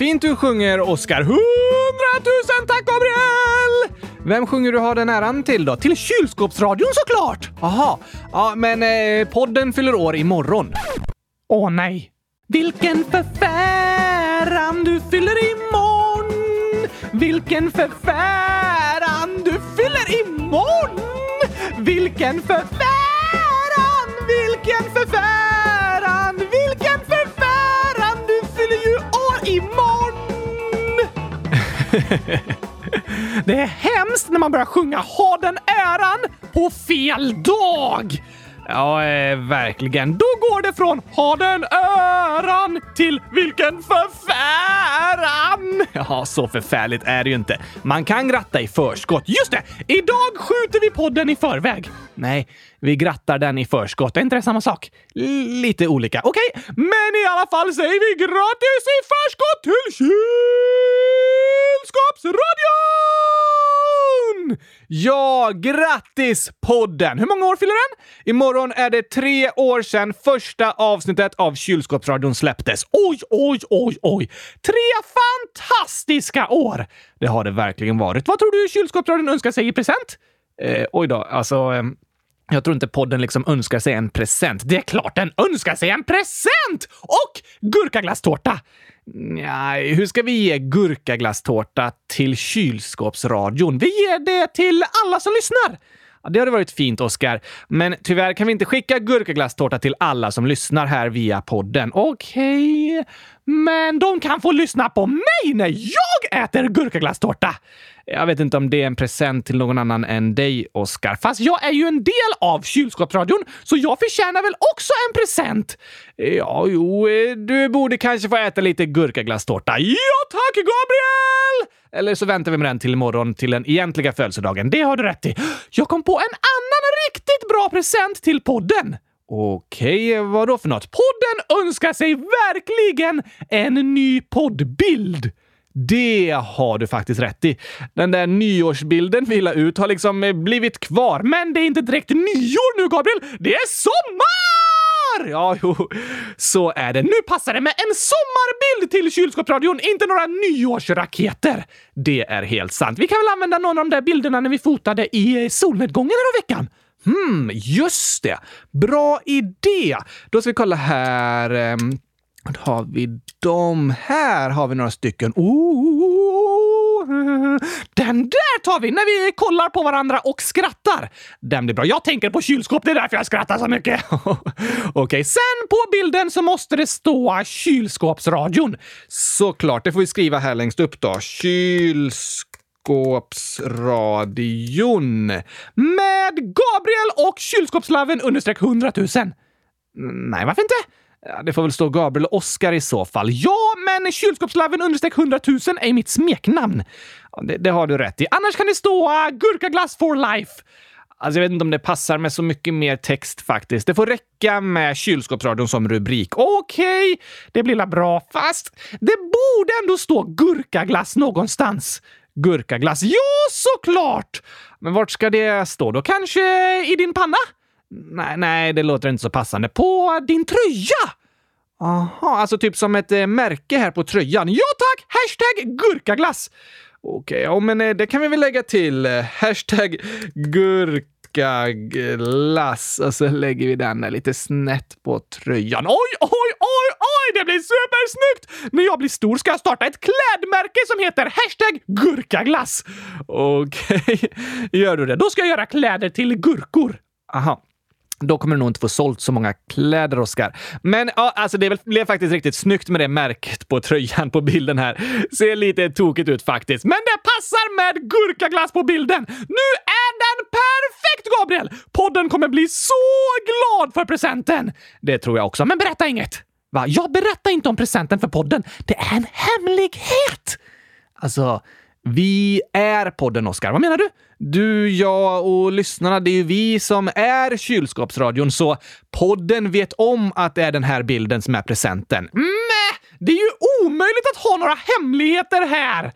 fint du sjunger, Oskar. Hundratusen tack, Gabriel! Vem sjunger du Har den äran till då? Till kylskåpsradion såklart! Jaha, ja, men eh, podden fyller år imorgon. Åh nej. Vilken förfäran du fyller imorgon! Vilken förfäran du fyller imorgon! Vilken förfäran! Det är hemskt när man börjar sjunga Ha den äran på fel dag! Ja, eh, verkligen. Då går det från Ha den äran till Vilken förfäran! Ja, så förfärligt är det ju inte. Man kan gratta i förskott. Just det! Idag skjuter vi podden i förväg. Nej, vi grattar den i förskott. Är inte det samma sak? L lite olika. Okej, men i alla fall säger vi grattis i förskott till Kylskåpsradion! Ja, grattis podden! Hur många år fyller den? Imorgon är det tre år sedan första avsnittet av Kylskåpsradion släpptes. Oj, oj, oj, oj! Tre fantastiska år! Det har det verkligen varit. Vad tror du Kylskåpsradion önskar sig i present? Eh, oj då, alltså... Eh, jag tror inte podden liksom önskar sig en present. Det är klart den önskar sig en present! Och gurkaglasstårta! Nej, hur ska vi ge gurkaglasstårta till kylskåpsradion? Vi ger det till alla som lyssnar! Ja, det hade varit fint, Oskar. Men tyvärr kan vi inte skicka gurkaglasstårta till alla som lyssnar här via podden. Okej, okay men de kan få lyssna på mig när jag äter gurkaglasstårta! Jag vet inte om det är en present till någon annan än dig, Oskar. Fast jag är ju en del av kylskåpsradion, så jag förtjänar väl också en present? Ja, jo, eh, du borde kanske få äta lite gurkaglasstårta. Ja, tack Gabriel! Eller så väntar vi med den till imorgon till den egentliga födelsedagen. Det har du rätt i. Jag kom på en annan riktigt bra present till podden. Okej, vad då för något? Podden önskar sig verkligen en ny poddbild. Det har du faktiskt rätt i. Den där nyårsbilden vi la ut har liksom eh, blivit kvar. Men det är inte direkt nyår nu, Gabriel! Det är sommar! Ja, jo, så är det. Nu passar det med en sommarbild till kylskåpsradion, inte några nyårsraketer. Det är helt sant. Vi kan väl använda någon av de där bilderna när vi fotade i solnedgången i veckan? Hmm, just det. Bra idé! Då ska vi kolla här. Ehm, då har vi de här har vi några stycken. Oh, den där tar vi när vi kollar på varandra och skrattar. Den blir bra. Jag tänker på kylskåp, det är därför jag skrattar så mycket. Okej, okay. sen på bilden så måste det stå kylskåpsradion. Såklart, det får vi skriva här längst upp då. Kylskåpsradion. Med Gabriel och kylskåpslaven understreck 100 000. Nej, varför inte? Ja, det får väl stå Gabriel och Oskar i så fall. Ja, men kylskåpslaven understreck 100 000 är mitt smeknamn. Ja, det, det, har du rätt i. Annars kan det stå uh, Gurkaglass for life. Alltså, jag vet inte om det passar med så mycket mer text faktiskt. Det får räcka med kylskåpsradion som rubrik. Okej, okay, det blir la bra. Fast det borde ändå stå gurkaglass någonstans. Gurkaglass? Ja, såklart! Men vart ska det stå då? Kanske i din panna? Nej, nej, det låter inte så passande. På din tröja! Aha, alltså typ som ett eh, märke här på tröjan. Ja tack! Hashtag gurkaglass! Okej, okay, ja, men eh, det kan vi väl lägga till. Eh, hashtag gurka vodka, gurkaglass. Och så lägger vi den lite snett på tröjan. Oj, oj, oj, oj! Det blir supersnyggt! När jag blir stor ska jag starta ett klädmärke som heter hashtag gurkaglass. Okej, okay. gör du det? Då ska jag göra kläder till gurkor. Aha. Då kommer du nog inte få sålt så många kläder, Oskar. Men ja, alltså det blev faktiskt riktigt snyggt med det märket på tröjan på bilden här. Ser lite tokigt ut faktiskt. Men det passar med gurkaglass på bilden! Nu är perfekt, Gabriel! Podden kommer bli så glad för presenten! Det tror jag också. Men berätta inget! Va? Jag berättar inte om presenten för podden. Det är en hemlighet! Alltså, vi är podden, Oskar. Vad menar du? Du, jag och lyssnarna, det är ju vi som är kylskåpsradion, så podden vet om att det är den här bilden som är presenten. Mäh! Det är ju omöjligt att ha några hemligheter här!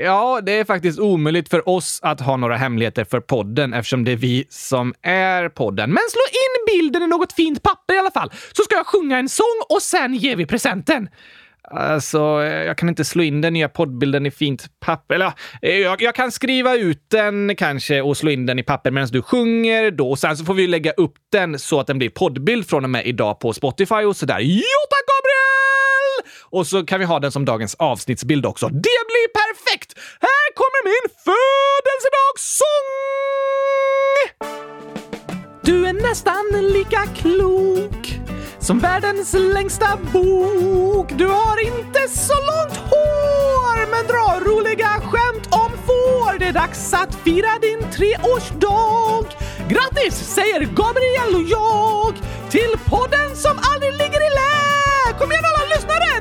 Ja, det är faktiskt omöjligt för oss att ha några hemligheter för podden eftersom det är vi som är podden. Men slå in bilden i något fint papper i alla fall, så ska jag sjunga en sång och sen ger vi presenten. Alltså, jag kan inte slå in den nya poddbilden i fint papper. Eller, jag, jag kan skriva ut den kanske och slå in den i papper medan du sjunger då. Och sen så får vi lägga upp den så att den blir poddbild från och med idag på Spotify och sådär. Jo tack Gabriel! Och så kan vi ha den som dagens avsnittsbild också. Det blir perfekt! Här kommer min födelsedagssång! Du är nästan lika klok som världens längsta bok. Du har inte så långt hår, men drar roliga skämt om får. Det är dags att fira din treårsdag. Grattis säger Gabriel och jag till podden som aldrig ligger i lä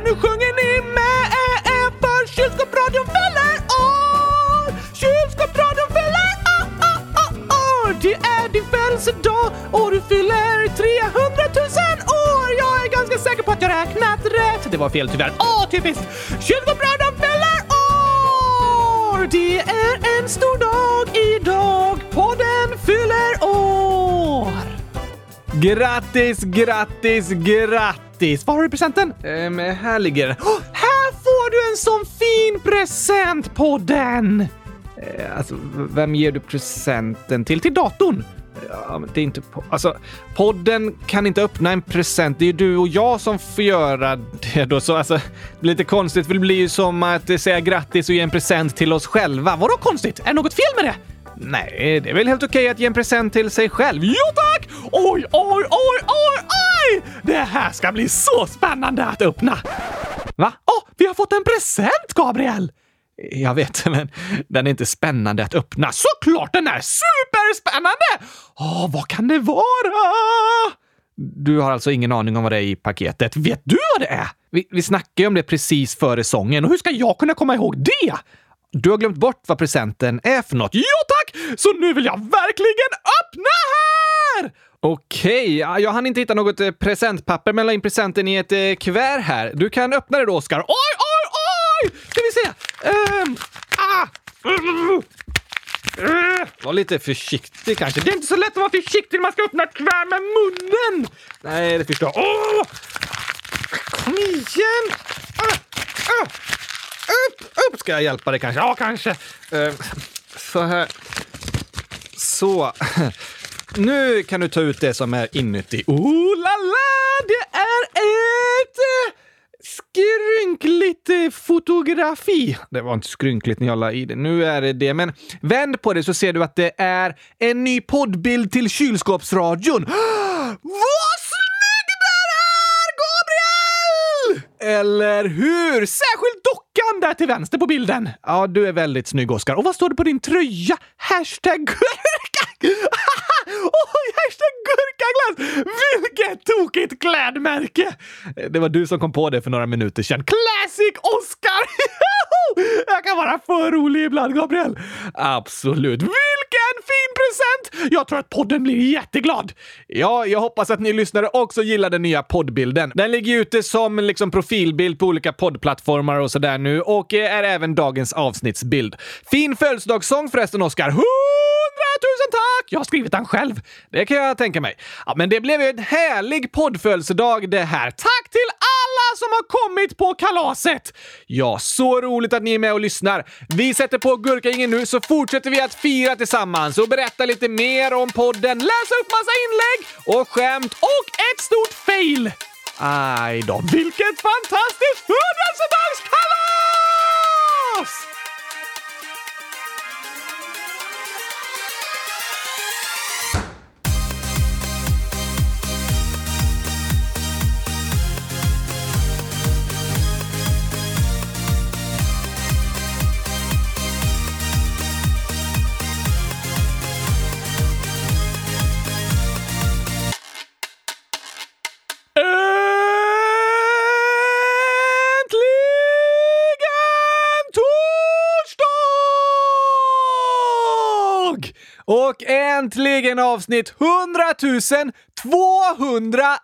nu sjunger ni med eh, eh, för kylskåpsradion fyller år. Kylskåpsradion fyller ah, ah, ah, år. Det är din födelsedag och du fyller 300 000 år. Jag är ganska säker på att jag räknat rätt. Det var fel tyvärr. Åh, typiskt! Kylskåpsradion fyller år. Det är en stor dag idag. Podden fyller år. Grattis, grattis, grattis! Var har du presenten? Um, här ligger den. Oh, här får du en sån fin present, podden! Uh, alltså, vem ger du presenten till? Till datorn? Ja, men det är inte... Po alltså, podden kan inte öppna en present. Det är ju du och jag som får göra det då. Så alltså, det blir lite konstigt för det blir ju som att säga grattis och ge en present till oss själva. Vadå konstigt? Är det något fel med det? Nej, det är väl helt okej att ge en present till sig själv. Jo tack! Oj, oj, oj, oj, oj! Det här ska bli så spännande att öppna! Va? Åh, oh, vi har fått en present, Gabriel! Jag vet, men den är inte spännande att öppna. Såklart den är superspännande! Åh, vad kan det vara? Du har alltså ingen aning om vad det är i paketet. Vet du vad det är? Vi, vi snackade ju om det precis före sången och hur ska jag kunna komma ihåg det? Du har glömt bort vad presenten är för något. Ja tack! Så nu vill jag verkligen öppna här! Okej, okay, jag hann inte hitta något eh, presentpapper men la in presenten i ett eh, kuvert här. Du kan öppna det då, Oskar. Oj, oj, oj! Ska vi se. Um, ah. Var lite försiktig kanske. Det är inte så lätt att vara försiktig när man ska öppna ett kuvert med munnen! Nej, det förstår jag. Oh! Kom igen! Uh, uh. Upp, upp! Ska jag hjälpa dig kanske? Ja, kanske. Uh, så här. Så. Nu kan du ta ut det som är inuti. Oh la la! Det är ett skrynkligt fotografi. Det var inte skrynkligt när jag la i det. Nu är det det. Men vänd på det så ser du att det är en ny poddbild till kylskåpsradion. Vad snygg den är, Gabriel! Eller hur? Särskilt dockan där till vänster på bilden. Ja, du är väldigt snygg, Oskar. Och vad står det på din tröja? Hashtag! Oj, hashtag gurkaglass! Vilket tokigt klädmärke! Eh, det var du som kom på det för några minuter sedan. Classic Oscar! Jag kan vara för rolig ibland, Gabriel. Absolut. Vilken fin present! Jag tror att podden blir jätteglad. Ja, jag hoppas att ni lyssnare också gillar den nya poddbilden. Den ligger ute som liksom profilbild på olika poddplattformar och sådär nu och eh, är även dagens avsnittsbild. Fin födelsedagssång förresten, Oscar. Tusen tack! Jag har skrivit den själv. Det kan jag tänka mig. Ja, men det blev ju en härlig poddfödelsedag det här. Tack till alla som har kommit på kalaset! Ja, så roligt att ni är med och lyssnar. Vi sätter på gurkaingen nu så fortsätter vi att fira tillsammans och berätta lite mer om podden, läsa upp massa inlägg och skämt och ett stort fail. Aj då, vilket fantastiskt födelsedagskalas! Och äntligen avsnitt 100 201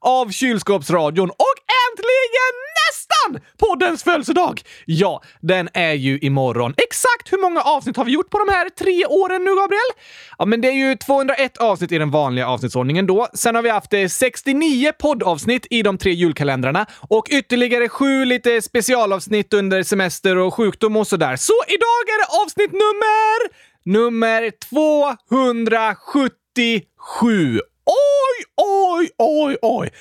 av Kylskåpsradion! Och äntligen nästan poddens födelsedag! Ja, den är ju imorgon. Exakt hur många avsnitt har vi gjort på de här tre åren nu, Gabriel? Ja, men det är ju 201 avsnitt i den vanliga avsnittsordningen då. Sen har vi haft eh, 69 poddavsnitt i de tre julkalendrarna och ytterligare sju lite specialavsnitt under semester och sjukdom och sådär. Så idag är det avsnitt nummer... Nummer 277. Oj, oj, oj, oj! 277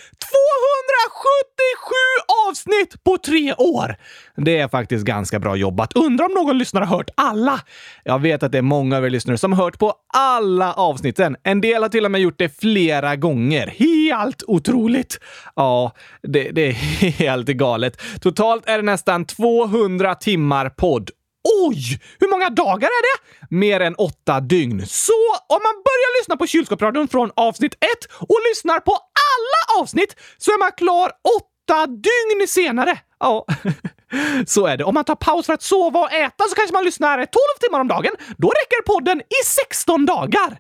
avsnitt på tre år! Det är faktiskt ganska bra jobbat. Undrar om någon lyssnare har hört alla? Jag vet att det är många av er lyssnare som har hört på alla avsnitten. En del har till och med gjort det flera gånger. Helt otroligt! Ja, det, det är helt galet. Totalt är det nästan 200 timmar podd Oj! Hur många dagar är det? Mer än åtta dygn. Så om man börjar lyssna på Kylskåpsradion från avsnitt ett och lyssnar på alla avsnitt så är man klar åtta dygn senare. Ja, så är det. Om man tar paus för att sova och äta så kanske man lyssnar 12 timmar om dagen. Då räcker podden i 16 dagar.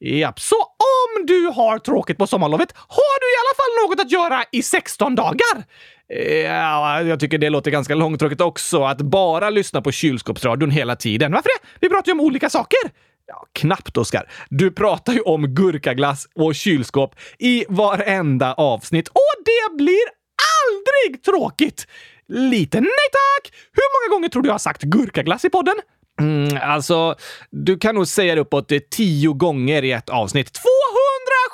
Japp, så om du har tråkigt på sommarlovet har du i alla fall något att göra i 16 dagar. Ja, jag tycker det låter ganska långtråkigt också, att bara lyssna på kylskåpsradion hela tiden. Varför det? Vi pratar ju om olika saker. Ja, knappt, Oskar. Du pratar ju om gurkaglass och kylskåp i varenda avsnitt och det blir aldrig tråkigt! Lite nej tack! Hur många gånger tror du jag har sagt gurkaglass i podden? Mm, alltså, du kan nog säga det uppåt tio gånger i ett avsnitt.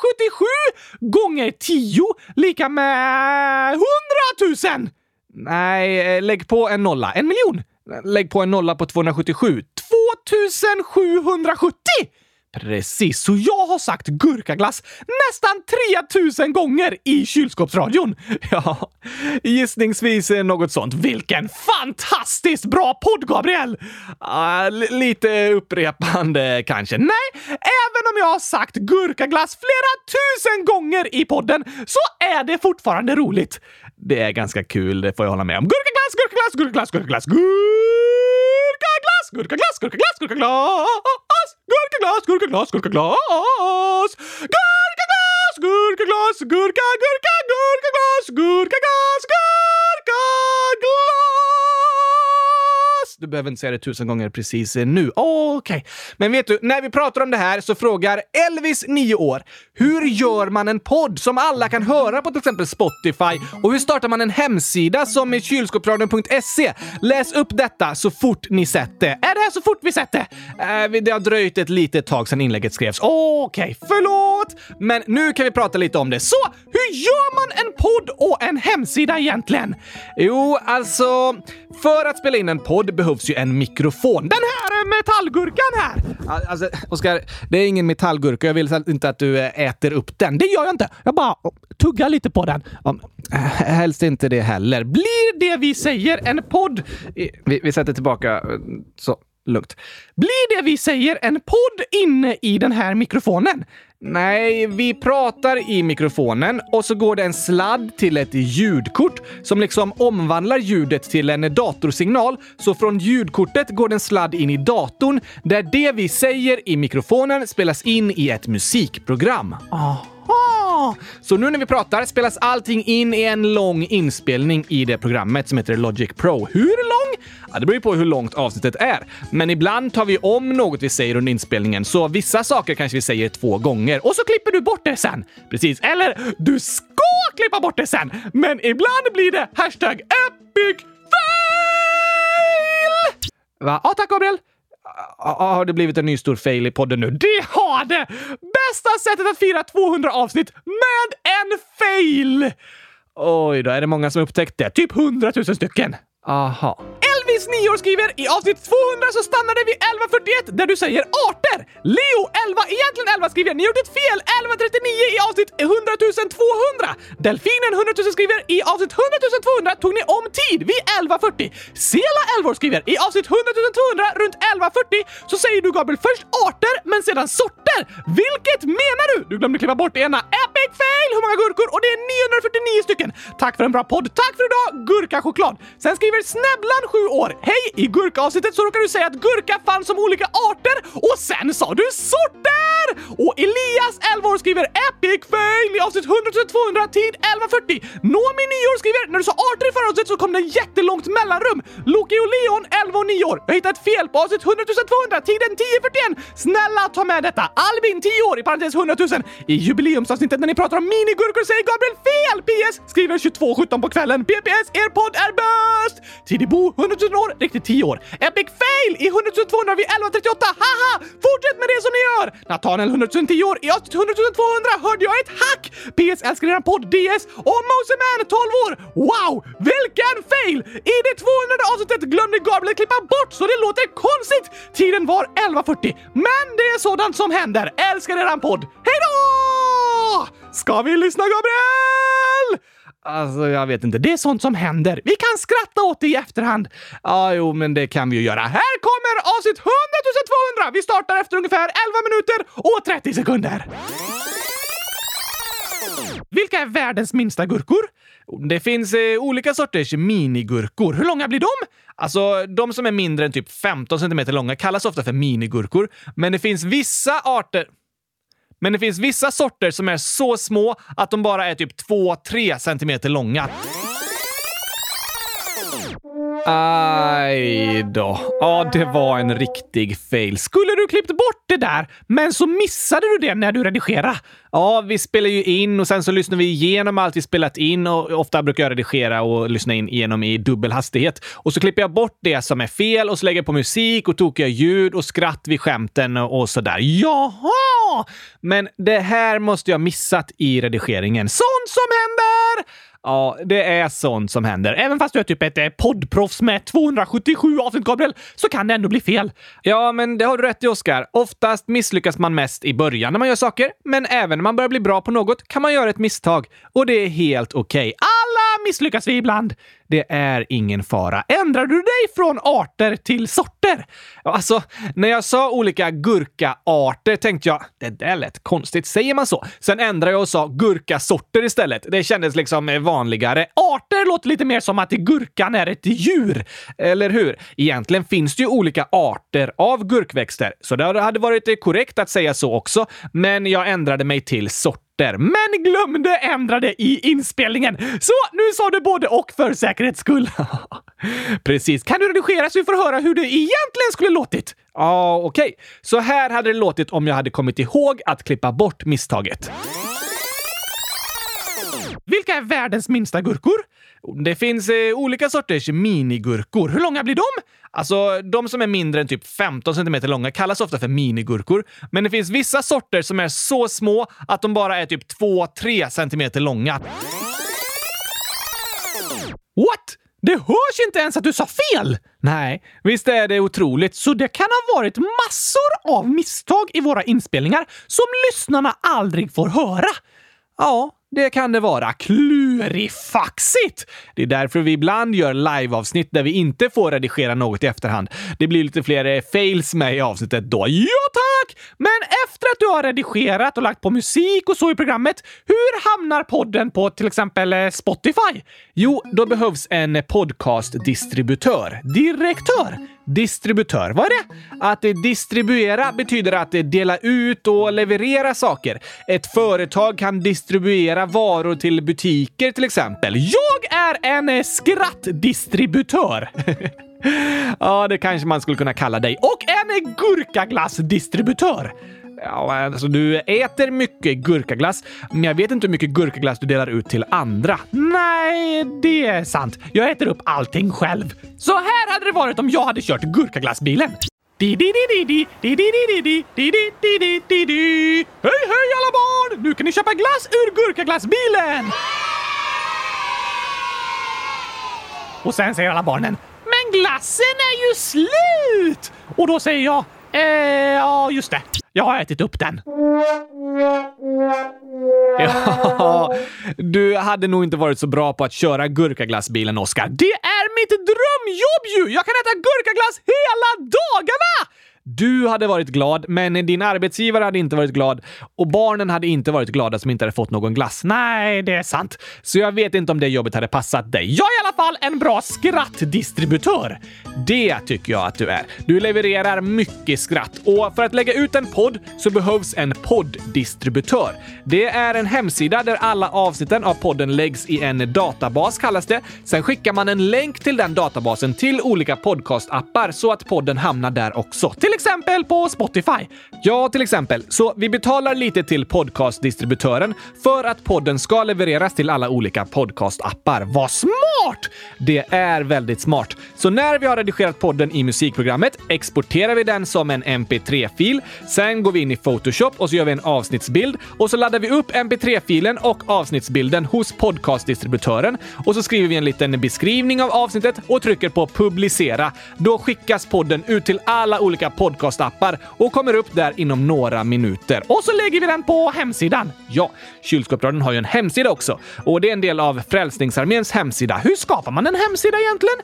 177 gånger 10 lika med 100 000! Nej, eh, lägg på en nolla. En miljon! Lägg på en nolla på 277. 2770! Precis, så jag har sagt gurkaglass nästan 3000 gånger i kylskåpsradion. Ja, gissningsvis något sånt. Vilken fantastiskt bra podd, Gabriel! Uh, lite upprepande kanske. Nej, även om jag har sagt gurkaglass flera tusen gånger i podden så är det fortfarande roligt. Det är ganska kul, det får jag hålla med om. Gurkaglass, gurkaglass, gurkaglass, gurkaglass, gurkaglass, gurkaglass, gurkaglass, gurkaglass, gurkaglass, gurkaglass, gurkaglass, gurkaglass, gurkaglass, gurka, glass, gurka, gurkaglass, gurkaglass, gurkaglass. Du behöver inte säga det tusen gånger precis nu. Okej. Okay. Men vet du, när vi pratar om det här så frågar Elvis, 9 år, hur gör man en podd som alla kan höra på till exempel Spotify? Och hur startar man en hemsida som är kylskåpsradion.se? Läs upp detta så fort ni sett det. Är det här så fort vi sett det? Äh, det har dröjt ett litet tag sedan inlägget skrevs. Okej, okay, förlåt! Men nu kan vi prata lite om det. Så, hur gör man en podd och en hemsida egentligen? Jo, alltså, för att spela in en podd behövs ju en mikrofon. Den här metallgurkan här! Alltså, Oskar, det är ingen metallgurka. Jag vill inte att du äter upp den. Det gör jag inte. Jag bara tuggar lite på den. Helst inte det heller. Blir det vi säger en podd... Vi, vi sätter tillbaka. Så, lugnt. Blir det vi säger en podd inne i den här mikrofonen? Nej, vi pratar i mikrofonen och så går det en sladd till ett ljudkort som liksom omvandlar ljudet till en datorsignal. Så från ljudkortet går det en sladd in i datorn där det vi säger i mikrofonen spelas in i ett musikprogram. Aha! Så nu när vi pratar spelas allting in i en lång inspelning i det programmet som heter Logic Pro. Hur lång? Ja, det beror ju på hur långt avsnittet är. Men ibland tar vi om något vi säger under inspelningen, så vissa saker kanske vi säger två gånger och så klipper du bort det sen. Precis. Eller, du ska klippa bort det sen, men ibland blir det hashtag epic fail! Va? Ja, tack Gabriel. Har det blivit en ny stor fail i podden nu? Det har det! Bästa sättet att fira 200 avsnitt med en fail! Oj då, är det många som upptäckt det? Typ 100 000 stycken. Aha. Elvis, 9 år, skriver i avsnitt 200 så stannade vi 1141 där du säger arter. Leo, 11, egentligen 11 skriver ni gjort ett fel. 1139 i avsnitt 100 200. Delfinen, 100 000 skriver i avsnitt 100 200 tog ni om tid vid 1140. Sela, 11 år, skriver i avsnitt 100 200 runt 1140 så säger du Gabriel först arter men sedan sorter. Vilket menar du? Du glömde klippa bort det ena. Epic fail! Hur många gurkor? Och det är 949 stycken. Tack för en bra podd. Tack för idag, Gurka-choklad. Sen skriver Snäbblan, 7 år. Hej! I gurkavsnittet så råkade du säga att gurka fanns som olika arter och sen sa du sorter! Och Elias, 11 år, skriver Epic fail i avsnitt 100 200 tid 1140. Nomi, 9 år, skriver När du sa arter i förra avsnittet så kom det jättelångt mellanrum. Loki och Leon, 11 och 9 år. Jag hittade ett fel på avsnitt 100 200 tiden 1041. Snälla ta med detta. Albin, 10 år, i parentes 100 000. I jubileumsavsnittet när ni pratar om minigurkor säger Gabriel fel! PS! Skriver 22.17 på kvällen. PPS, er podd är bäst! Tidigbo 100 000 år, riktigt 10 år. Epic fail i 100 200 vid 11.38. Haha! Fortsätt med det som ni gör! Nathaniel, 100 10 år. I avsnitt 100 200 hörde jag ett hack! PS älskar eran podd DS och Moseman, 12 år. Wow! Vilken fail! I det 200 avsnittet glömde Gabriel klippa bort så det låter konstigt. Tiden var 11.40. Men det är sådant som händer. Älskar eran podd. Hej då! Ska vi lyssna Gabriel? Alltså, jag vet inte. Det är sånt som händer. Vi kan skratta åt det i efterhand. Ja, jo, men det kan vi ju göra. Här kommer avsnitt 100 200! Vi startar efter ungefär 11 minuter och 30 sekunder. Vilka är världens minsta gurkor? Det finns eh, olika sorters minigurkor. Hur långa blir de? Alltså, de som är mindre än typ 15 cm långa kallas ofta för minigurkor, men det finns vissa arter men det finns vissa sorter som är så små att de bara är typ 2-3 cm långa. Aj då. Ja, det var en riktig fail. Skulle du klippt bort det där, men så missade du det när du redigerade. Ja, vi spelar ju in och sen så lyssnar vi igenom allt vi spelat in och ofta brukar jag redigera och lyssna in igenom i dubbel hastighet. Och så klipper jag bort det som är fel och så lägger jag på musik och tokiga ljud och skratt vid skämten och sådär. Jaha! Men det här måste jag missat i redigeringen. Sånt som händer! Ja, det är sånt som händer. Även fast du är typ ett eh, poddproffs med 277 avsnitt, Gabriel, så kan det ändå bli fel. Ja, men det har du rätt i, Oskar. Oftast misslyckas man mest i början när man gör saker, men även när man börjar bli bra på något kan man göra ett misstag. Och det är helt okej. Okay. Misslyckas vi ibland. Det är ingen fara. Ändrar du dig från arter till sorter? Alltså, när jag sa olika gurkaarter tänkte jag, det där lät konstigt. Säger man så? Sen ändrade jag och sa gurkasorter istället. Det kändes liksom eh, vanligare. Arter låter lite mer som att gurkan är ett djur. Eller hur? Egentligen finns det ju olika arter av gurkväxter, så det hade varit eh, korrekt att säga så också. Men jag ändrade mig till sorter men glömde ändra det i inspelningen. Så nu sa du både och för säkerhets skull. Precis. Kan du redigera så vi får höra hur det egentligen skulle låtit? Ja, ah, okej. Okay. Så här hade det låtit om jag hade kommit ihåg att klippa bort misstaget. Vilka är världens minsta gurkor? Det finns eh, olika sorters minigurkor. Hur långa blir de? Alltså, de som är mindre än typ 15 cm långa kallas ofta för minigurkor, men det finns vissa sorter som är så små att de bara är typ 2-3 cm långa. What? Det hörs inte ens att du sa fel! Nej, visst är det otroligt. Så det kan ha varit massor av misstag i våra inspelningar som lyssnarna aldrig får höra. Ja, det kan det vara. Klurifaxigt! Det är därför vi ibland gör liveavsnitt där vi inte får redigera något i efterhand. Det blir lite fler eh, fails med i avsnittet då. Ja, tack! Men efter att du har redigerat och lagt på musik och så i programmet, hur hamnar podden på till exempel eh, Spotify? Jo, då behövs en podcastdistributör. Direktör? Distributör. Vad är det? Att distribuera betyder att dela ut och leverera saker. Ett företag kan distribuera varor till butiker till exempel. Jag är en skrattdistributör. ja, det kanske man skulle kunna kalla dig. Och en gurkaglassdistributör. Ja, alltså du äter mycket gurkaglass, men jag vet inte hur mycket gurkaglass du delar ut till andra. Nej, det är sant. Jag äter upp allting själv. Så här hade det varit om jag hade kört gurkaglassbilen. Hej, hej alla barn! Nu kan ni köpa glass ur gurkaglassbilen! Och sen säger alla barnen Men glassen är ju slut! Och då säger jag Eh, ja, just det. Jag har ätit upp den. Ja, du hade nog inte varit så bra på att köra gurkaglassbilen, Oskar. Det är mitt drömjobb ju! Jag kan äta gurkaglass hela dagarna! Du hade varit glad, men din arbetsgivare hade inte varit glad och barnen hade inte varit glada som inte hade fått någon glass. Nej, det är sant. Så jag vet inte om det jobbet hade passat dig. Jag är i alla fall en bra skrattdistributör. Det tycker jag att du är. Du levererar mycket skratt och för att lägga ut en podd så behövs en podddistributör. Det är en hemsida där alla avsnitten av podden läggs i en databas kallas det. Sen skickar man en länk till den databasen till olika podcastappar så att podden hamnar där också. Till exempel på Spotify. Ja, till exempel. Så vi betalar lite till podcastdistributören för att podden ska levereras till alla olika podcastappar. Vad smart! Det är väldigt smart. Så när vi har redigerat podden i musikprogrammet exporterar vi den som en mp3-fil. Sen går vi in i Photoshop och så gör vi en avsnittsbild och så laddar vi upp mp3-filen och avsnittsbilden hos podcastdistributören och så skriver vi en liten beskrivning av avsnittet och trycker på publicera. Då skickas podden ut till alla olika podcastappar och kommer upp där inom några minuter. Och så lägger vi den på hemsidan. Ja, Kylskåpsradion har ju en hemsida också och det är en del av Frälsningsarméns hemsida. Hur skapar man en hemsida egentligen?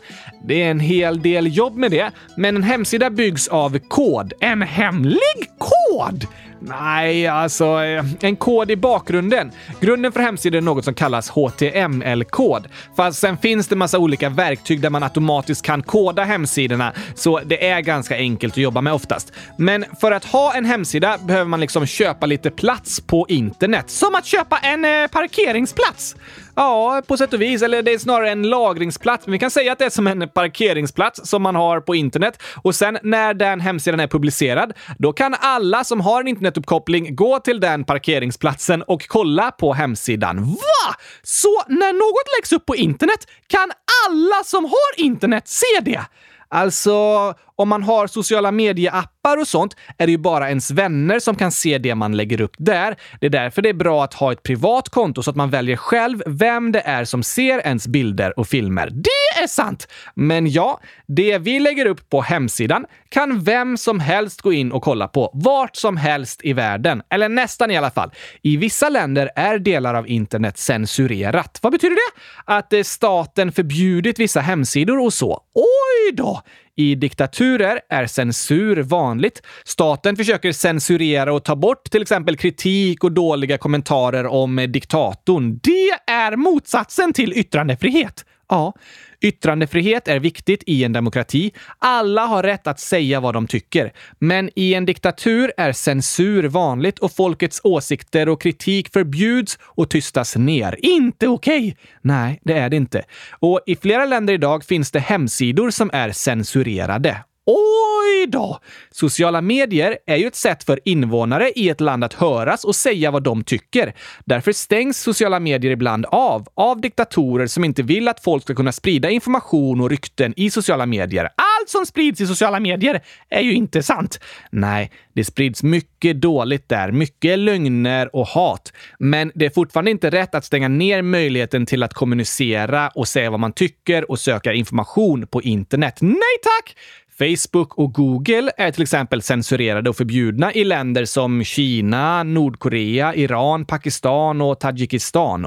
Det är en hel del jobb med det, men en hemsida byggs av kod. En hemlig kod! Nej, alltså eh, en kod i bakgrunden. Grunden för hemsidan är något som kallas HTML-kod. Fast sen finns det massa olika verktyg där man automatiskt kan koda hemsidorna, så det är ganska enkelt att jobba med oftast. Men för att ha en hemsida behöver man liksom köpa lite plats på internet. Som att köpa en eh, parkeringsplats! Ja, på sätt och vis. Eller det är snarare en lagringsplats. Men vi kan säga att det är som en parkeringsplats som man har på internet. Och sen när den hemsidan är publicerad, då kan alla som har en internetuppkoppling gå till den parkeringsplatsen och kolla på hemsidan. Va? Så när något läggs upp på internet kan alla som har internet se det? Alltså, om man har sociala medieappar och sånt är det ju bara ens vänner som kan se det man lägger upp där. Det är därför det är bra att ha ett privat konto så att man väljer själv vem det är som ser ens bilder och filmer. Det är sant! Men ja, det vi lägger upp på hemsidan kan vem som helst gå in och kolla på vart som helst i världen. Eller nästan i alla fall. I vissa länder är delar av internet censurerat. Vad betyder det? Att eh, staten förbjudit vissa hemsidor och så. Oj då! I diktaturer är censur vanligt. Staten försöker censurera och ta bort till exempel kritik och dåliga kommentarer om diktatorn. Det är motsatsen till yttrandefrihet. Ja, Yttrandefrihet är viktigt i en demokrati. Alla har rätt att säga vad de tycker. Men i en diktatur är censur vanligt och folkets åsikter och kritik förbjuds och tystas ner. Inte okej! Okay. Nej, det är det inte. Och i flera länder idag finns det hemsidor som är censurerade. Åh! Då! Sociala medier är ju ett sätt för invånare i ett land att höras och säga vad de tycker. Därför stängs sociala medier ibland av, av diktatorer som inte vill att folk ska kunna sprida information och rykten i sociala medier. Allt som sprids i sociala medier är ju inte sant. Nej, det sprids mycket dåligt där, mycket lögner och hat. Men det är fortfarande inte rätt att stänga ner möjligheten till att kommunicera och säga vad man tycker och söka information på internet. Nej tack! Facebook och Google är till exempel censurerade och förbjudna i länder som Kina, Nordkorea, Iran, Pakistan och Tadzjikistan.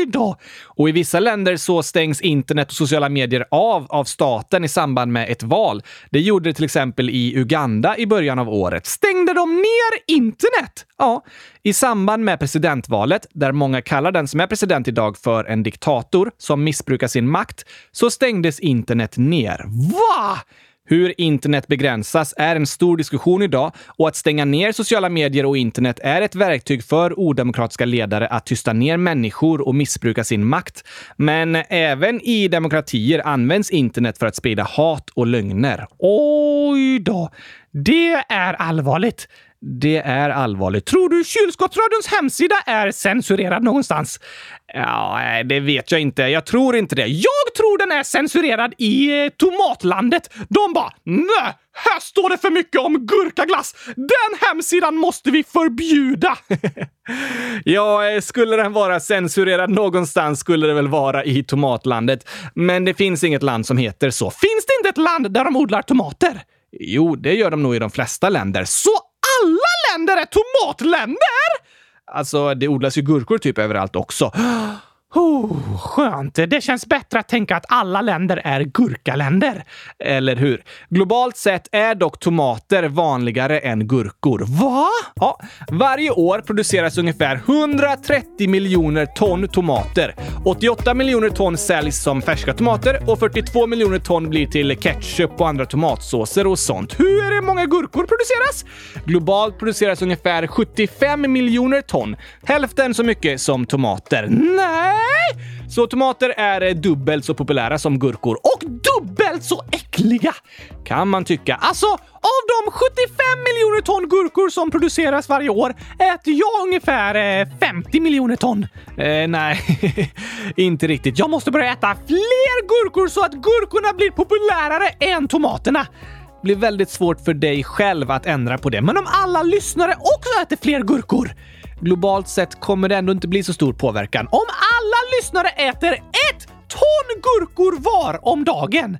Oj då! Och i vissa länder så stängs internet och sociala medier av av staten i samband med ett val. Det gjorde det till exempel i Uganda i början av året. Stängde de ner internet? Ja, i samband med presidentvalet, där många kallar den som är president idag för en diktator som missbrukar sin makt, så stängdes internet ner. Va? Hur internet begränsas är en stor diskussion idag och att stänga ner sociala medier och internet är ett verktyg för odemokratiska ledare att tysta ner människor och missbruka sin makt. Men även i demokratier används internet för att sprida hat och lögner. Oj då! Det är allvarligt. Det är allvarligt. Tror du kylskottsradions hemsida är censurerad någonstans? Ja, det vet jag inte. Jag tror inte det. Jag tror den är censurerad i eh, Tomatlandet. De bara nej, här står det för mycket om gurkaglass. Den hemsidan måste vi förbjuda. ja, eh, skulle den vara censurerad någonstans skulle det väl vara i Tomatlandet. Men det finns inget land som heter så. Finns det inte ett land där de odlar tomater? Jo, det gör de nog i de flesta länder. Så alla länder är tomatländer? Alltså, det odlas ju gurkor typ överallt också. Oh, skönt. Det känns bättre att tänka att alla länder är gurkaländer. Eller hur? Globalt sett är dock tomater vanligare än gurkor. Va? Ja, varje år produceras ungefär 130 miljoner ton tomater. 88 miljoner ton säljs som färska tomater och 42 miljoner ton blir till ketchup och andra tomatsåser och sånt. Hur många gurkor produceras? Globalt produceras ungefär 75 miljoner ton. Hälften så mycket som tomater. Nej! Nej! Så tomater är eh, dubbelt så populära som gurkor och dubbelt så äckliga! Kan man tycka. Alltså, av de 75 miljoner ton gurkor som produceras varje år äter jag ungefär eh, 50 miljoner ton. Eh, nej, inte riktigt. Jag måste börja äta fler gurkor så att gurkorna blir populärare än tomaterna Det blir väldigt svårt för dig själv att ändra på det. Men om alla lyssnare också äter fler gurkor globalt sett kommer det ändå inte bli så stor påverkan. Om alla lyssnare äter ett ton gurkor var om dagen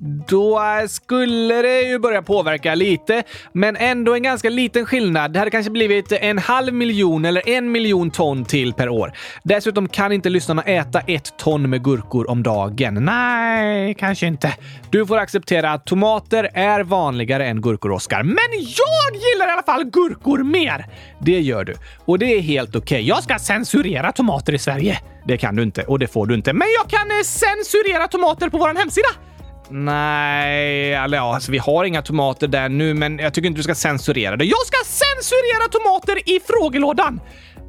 då skulle det ju börja påverka lite, men ändå en ganska liten skillnad. Det hade kanske blivit en halv miljon eller en miljon ton till per år. Dessutom kan inte lyssnarna äta ett ton med gurkor om dagen. Nej, kanske inte. Du får acceptera att tomater är vanligare än gurkor, Oskar. Men jag gillar i alla fall gurkor mer! Det gör du. Och det är helt okej. Okay. Jag ska censurera tomater i Sverige. Det kan du inte och det får du inte. Men jag kan eh, censurera tomater på vår hemsida. Nej, eller ja, alltså vi har inga tomater där nu, men jag tycker inte du ska censurera det. Jag ska censurera tomater i frågelådan!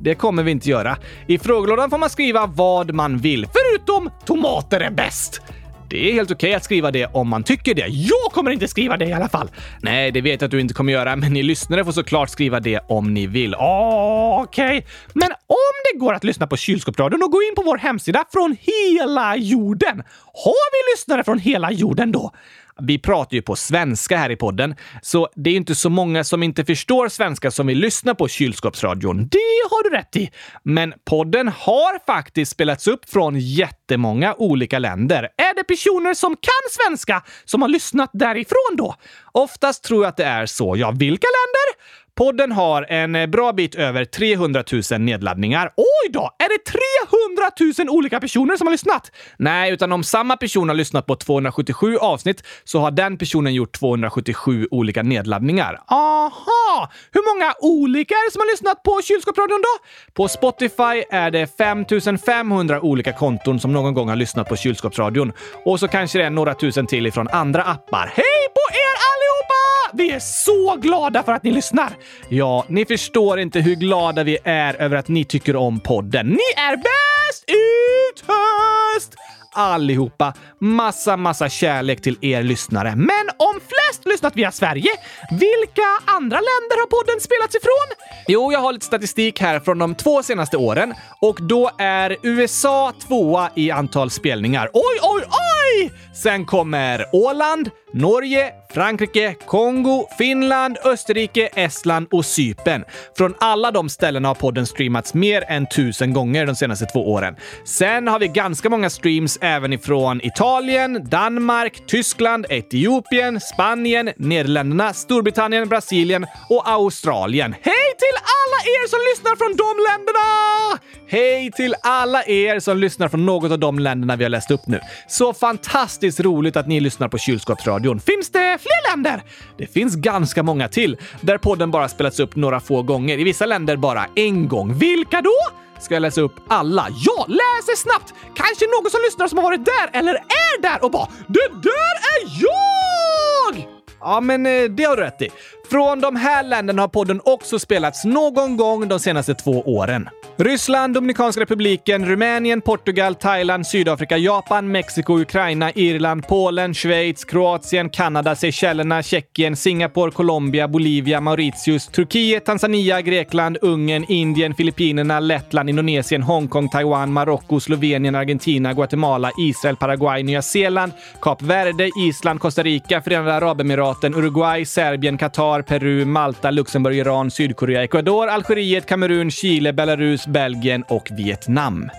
Det kommer vi inte göra. I frågelådan får man skriva vad man vill, förutom tomater är bäst. Det är helt okej okay att skriva det om man tycker det. Jag kommer inte skriva det i alla fall. Nej, det vet jag att du inte kommer göra, men ni lyssnare får såklart skriva det om ni vill. Ah, okej, okay. men om det går att lyssna på Kylskåpsradion och gå in på vår hemsida från hela jorden. Har vi lyssnare från hela jorden då? Vi pratar ju på svenska här i podden, så det är inte så många som inte förstår svenska som vill lyssna på kylskåpsradion. Det har du rätt i. Men podden har faktiskt spelats upp från jättemånga olika länder. Är det personer som kan svenska som har lyssnat därifrån då? Oftast tror jag att det är så. Ja, vilka länder? Podden har en eh, bra bit över 300 000 nedladdningar. Oj då! Är det 300 000 olika personer som har lyssnat? Nej, utan om samma person har lyssnat på 277 avsnitt så har den personen gjort 277 olika nedladdningar. Aha! Hur många olika är det som har lyssnat på Kylskåpsradion då? På Spotify är det 5500 olika konton som någon gång har lyssnat på Kylskåpsradion. Och så kanske det är några tusen till ifrån andra appar. Hej på er alla! Allihopa! Vi är så glada för att ni lyssnar! Ja, ni förstår inte hur glada vi är över att ni tycker om podden. Ni är bäst ut höst! allihopa. Massa, massa kärlek till er lyssnare. Men om flest lyssnat via Sverige, vilka andra länder har podden spelats ifrån? Jo, jag har lite statistik här från de två senaste åren och då är USA tvåa i antal spelningar. Oj, oj, oj! Sen kommer Åland, Norge, Frankrike, Kongo, Finland, Österrike, Estland och Cypern. Från alla de ställena har podden streamats mer än tusen gånger de senaste två åren. Sen har vi ganska många streams även ifrån Italien, Danmark, Tyskland, Etiopien, Spanien, Nederländerna, Storbritannien, Brasilien och Australien. Hej till alla er som lyssnar från de länderna! Hej till alla er som lyssnar från något av de länderna vi har läst upp nu. Så fantastiskt roligt att ni lyssnar på Kylskåpsradion. Finns det fler länder? Det finns ganska många till, där podden bara spelats upp några få gånger. I vissa länder bara en gång. Vilka då? Ska jag läsa upp alla? Ja, läser snabbt! Kanske någon som lyssnar som har varit där eller är där och bara “Det där är jag!” Ja, men eh, det har du rätt i. Från de här länderna har podden också spelats någon gång de senaste två åren. Ryssland, Dominikanska republiken, Rumänien, Portugal, Thailand, Sydafrika, Japan, Mexiko, Ukraina, Irland, Polen, Schweiz, Kroatien, Kanada, Seychellerna, Tjeckien, Singapore, Colombia, Bolivia, Mauritius, Turkiet, Tanzania, Grekland, Ungern, Indien, Filippinerna, Lettland, Indonesien, Hongkong, Taiwan, Marocko, Slovenien, Argentina, Guatemala, Israel, Paraguay, Nya Zeeland, Kap Verde, Island, Costa Rica, Förenade Arabemiraten, Uruguay, Serbien, Qatar, Peru, Malta, Luxemburg, Iran, Sydkorea, Ecuador, Algeriet, Kamerun, Chile, Belarus, Belgien och Vietnam.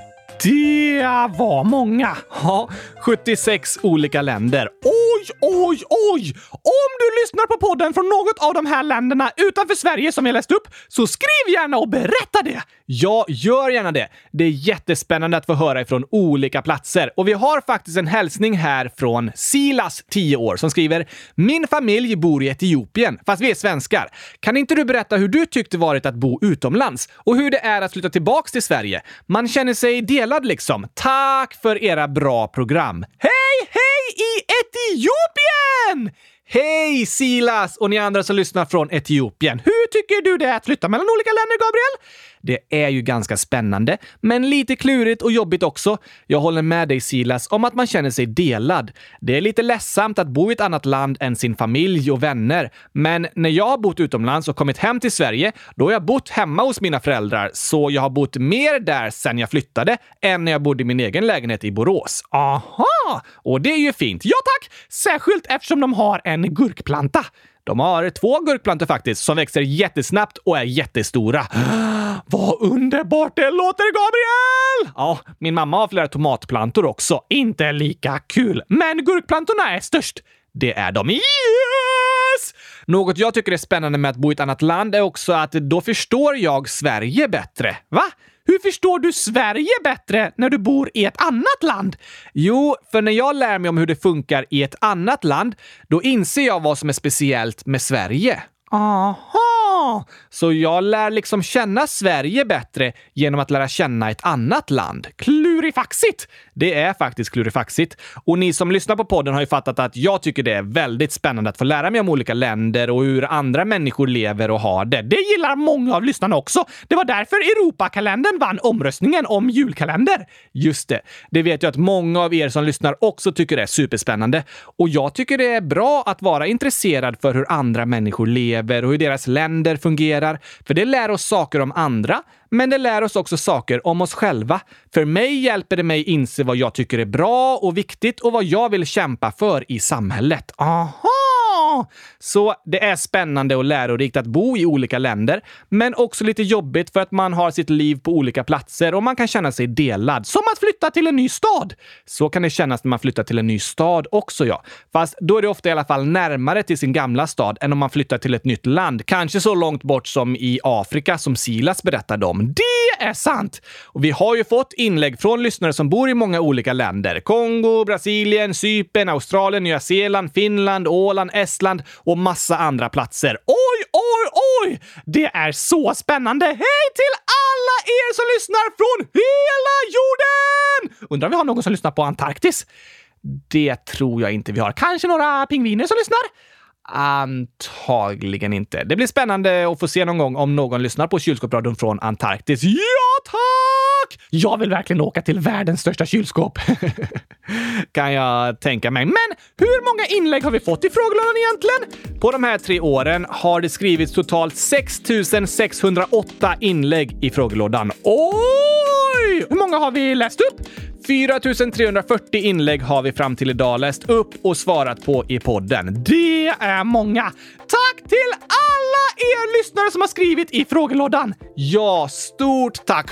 Det var många. Ja, 76 olika länder. Oj, oj, oj! Om du lyssnar på podden från något av de här länderna utanför Sverige som jag läst upp, så skriv gärna och berätta det! Ja, gör gärna det. Det är jättespännande att få höra ifrån olika platser. Och vi har faktiskt en hälsning här från Silas, 10 år, som skriver “Min familj bor i Etiopien, fast vi är svenskar. Kan inte du berätta hur du tyckte varit att bo utomlands och hur det är att flytta tillbaks till Sverige? Man känner sig delad liksom. Tack för era bra program. Hej, hej i Etiopien! Hej Silas och ni andra som lyssnar från Etiopien. Hur tycker du det är att flytta mellan olika länder, Gabriel? Det är ju ganska spännande, men lite klurigt och jobbigt också. Jag håller med dig Silas om att man känner sig delad. Det är lite ledsamt att bo i ett annat land än sin familj och vänner. Men när jag har bott utomlands och kommit hem till Sverige, då har jag bott hemma hos mina föräldrar, så jag har bott mer där sen jag flyttade än när jag bodde i min egen lägenhet i Borås. Aha! Och det är ju fint. Ja tack! Särskilt eftersom de har en gurkplanta. De har två gurkplantor faktiskt, som växer jättesnabbt och är jättestora. Vad underbart det låter, Gabriel! Ja, min mamma har flera tomatplantor också. Inte lika kul, men gurkplantorna är störst. Det är de. Yes! Något jag tycker är spännande med att bo i ett annat land är också att då förstår jag Sverige bättre. Va? Hur förstår du Sverige bättre när du bor i ett annat land? Jo, för när jag lär mig om hur det funkar i ett annat land, då inser jag vad som är speciellt med Sverige. Aha! Så jag lär liksom känna Sverige bättre genom att lära känna ett annat land. Klurifaxigt! Det är faktiskt klurifaxigt. Och ni som lyssnar på podden har ju fattat att jag tycker det är väldigt spännande att få lära mig om olika länder och hur andra människor lever och har det. Det gillar många av lyssnarna också. Det var därför Europakalendern vann omröstningen om julkalender. Just det. Det vet jag att många av er som lyssnar också tycker är superspännande. Och jag tycker det är bra att vara intresserad för hur andra människor lever och hur deras länder fungerar. För det lär oss saker om andra, men det lär oss också saker om oss själva. För mig hjälper det mig inse vad jag tycker är bra och viktigt och vad jag vill kämpa för i samhället. Aha! Så det är spännande och lärorikt att bo i olika länder, men också lite jobbigt för att man har sitt liv på olika platser och man kan känna sig delad. Som att flytta till en ny stad! Så kan det kännas när man flyttar till en ny stad också, ja. Fast då är det ofta i alla fall närmare till sin gamla stad än om man flyttar till ett nytt land. Kanske så långt bort som i Afrika som Silas berättade om. Det är sant! Och vi har ju fått inlägg från lyssnare som bor i många olika länder. Kongo, Brasilien, Cypern, Australien, Nya Zeeland, Finland, Åland, Estland och massa andra platser. Oj, oj, oj! Det är så spännande! Hej till alla er som lyssnar från hela jorden! Undrar om vi har någon som lyssnar på Antarktis? Det tror jag inte vi har. Kanske några pingviner som lyssnar? Antagligen inte. Det blir spännande att få se någon gång om någon lyssnar på kylskåpsradion från Antarktis. Ja, tack! Jag vill verkligen åka till världens största kylskåp. kan jag tänka mig. Men hur många inlägg har vi fått i frågelådan egentligen? På de här tre åren har det skrivits totalt 6 608 inlägg i frågelådan. Oj! Hur många har vi läst upp? 4 340 inlägg har vi fram till idag läst upp och svarat på i podden. Det är många! Tack till alla er lyssnare som har skrivit i frågelådan! Ja, stort tack!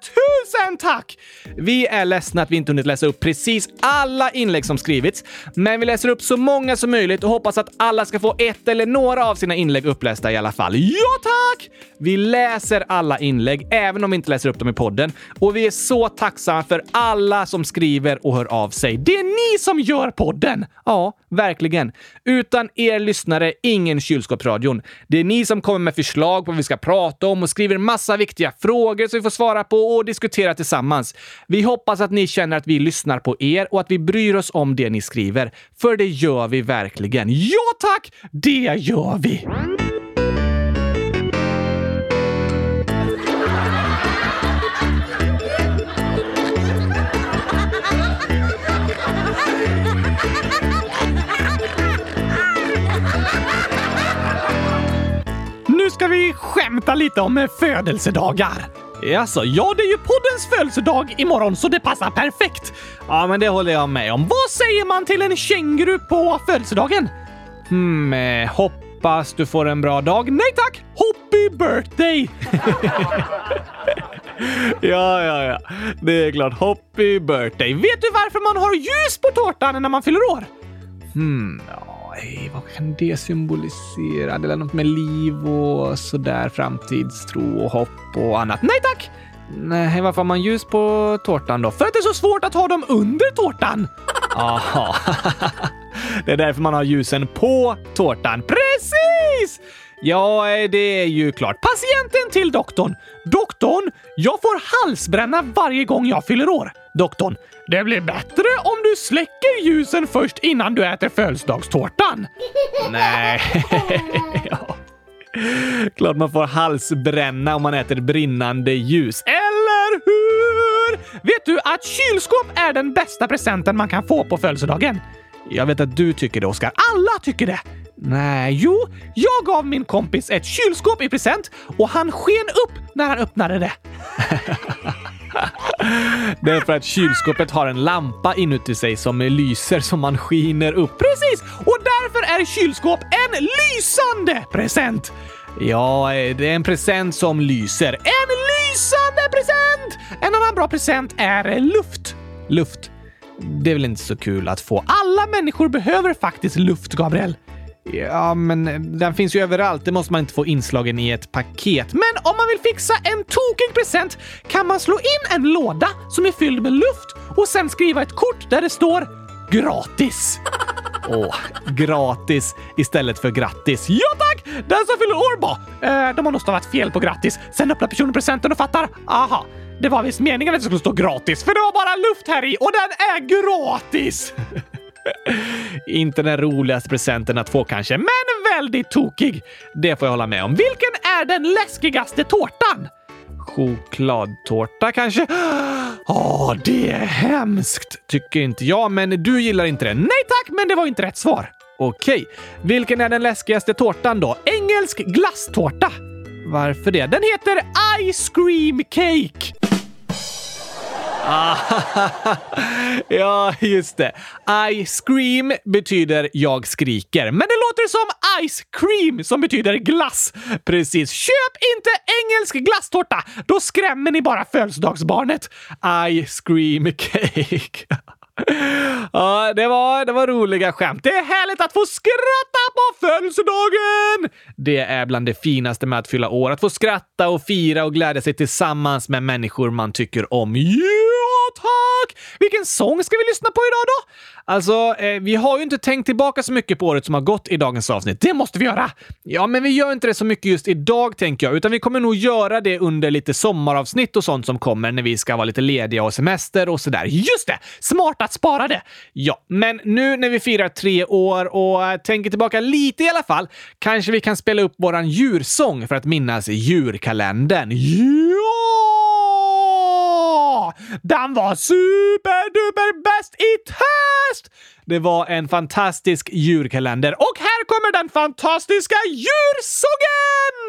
TUSEN tack! Vi är ledsna att vi inte hunnit läsa upp precis alla inlägg som skrivits, men vi läser upp så många som möjligt och hoppas att alla ska få ett eller några av sina inlägg upplästa i alla fall. Ja, tack! Vi läser alla inlägg, även om vi inte läser upp dem i podden, och vi är så tacksamma för alla som skriver och hör av sig. Det är ni som gör podden! Ja, verkligen. Utan er lyssnare, ingen Kylskåpsradion. Det är ni som kommer med förslag på vad vi ska prata om och skriver massa viktiga frågor som vi får svara på och diskutera tillsammans. Vi hoppas att ni känner att vi lyssnar på er och att vi bryr oss om det ni skriver. För det gör vi verkligen. Ja tack! Det gör vi! Nu ska vi skämta lite om födelsedagar. Alltså, ja, det är ju poddens födelsedag imorgon så det passar perfekt. Ja, men det håller jag med om. Vad säger man till en känguru på födelsedagen? Hmm, eh, hoppas du får en bra dag. Nej tack! Happy birthday! ja, ja, ja. Det är klart. Happy birthday. Vet du varför man har ljus på tårtan när man fyller år? Hmm, ja, ej, vad kan det symbolisera? Det är något med liv och sådär, framtidstro och hopp och annat. Nej tack! Nej, varför har man ljus på tårtan då? För att det är så svårt att ha dem under tårtan! Aha. det är därför man har ljusen på tårtan. Precis! Ja, det är ju klart. Patienten till doktorn. Doktorn, jag får halsbränna varje gång jag fyller år. Doktorn, det blir bättre om du släcker ljusen först innan du äter födelsedagstårtan. Nej. ja. Klart man får halsbränna om man äter brinnande ljus. Eller hur? Vet du att kylskåp är den bästa presenten man kan få på födelsedagen? Jag vet att du tycker det, Oskar. Alla tycker det! Nej, jo, jag gav min kompis ett kylskåp i present och han sken upp när han öppnade det. det är för att kylskåpet har en lampa inuti sig som lyser som man skiner upp. Precis! Och därför är kylskåp en lysande present! Ja, det är en present som lyser. En lysande present! En annan bra present är luft. Luft. Det är väl inte så kul att få. Alla människor behöver faktiskt luft, Gabriel. Ja, men den finns ju överallt. Det måste man inte få inslagen i ett paket. Men om man vill fixa en tokig present kan man slå in en låda som är fylld med luft och sen skriva ett kort där det står gratis. Åh, oh, gratis istället för grattis. Ja tack! Den som fyller år bara. Eh, de har nog stavat fel på grattis. Sen öppnar personen presenten och fattar. Aha, det var visst meningen att det skulle stå gratis, för det var bara luft här i och den är gratis! Inte den roligaste presenten att få kanske, men väldigt tokig. Det får jag hålla med om. Vilken är den läskigaste tårtan? Chokladtårta kanske? Åh, det är hemskt, tycker inte jag, men du gillar inte det. Nej tack, men det var inte rätt svar. Okej, vilken är den läskigaste tårtan då? Engelsk glasstårta. Varför det? Den heter Ice Cream Cake! ja, just det. I scream betyder jag skriker, men det låter som ice cream som betyder glass. Precis. Köp inte engelsk glasstårta! Då skrämmer ni bara födelsedagsbarnet. I scream cake. Ja, det var, det var roliga skämt. Det är härligt att få skratta på födelsedagen! Det är bland det finaste med att fylla år. Att få skratta och fira och glädja sig tillsammans med människor man tycker om. Ja, tack! Vilken sång ska vi lyssna på idag då? Alltså, eh, vi har ju inte tänkt tillbaka så mycket på året som har gått i dagens avsnitt. Det måste vi göra! Ja, men vi gör inte det så mycket just idag, tänker jag, utan vi kommer nog göra det under lite sommaravsnitt och sånt som kommer när vi ska vara lite lediga och semester och sådär. Just det! Smarta att spara det! Ja, men nu när vi firar tre år och eh, tänker tillbaka lite i alla fall, kanske vi kan spela upp våran djursång för att minnas djurkalendern. Ja! Den var superduper bäst i test! Det var en fantastisk djurkalender och här kommer den fantastiska djursången!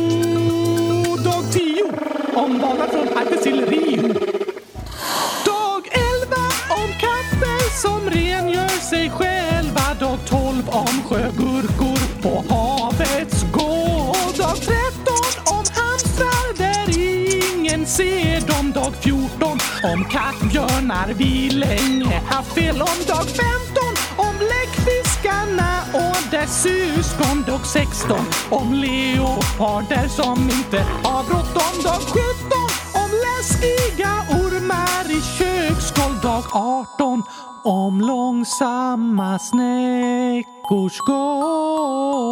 Jo, om valar från Arktis till Rio. Dag 11 om katter som rengör sig själva. Dag 12 om sjögurkor på havets gård. Dag 13 om hamstrar där ingen ser dem. Dag 14 om kattbjörnar vi länge haft fel om. Dag 15 om Fiskarna och dess syskon dag 16 om leoparder som inte har bråttom dag 17 om läskiga ormar i köksgolv dag 18 om långsamma snäckors gång.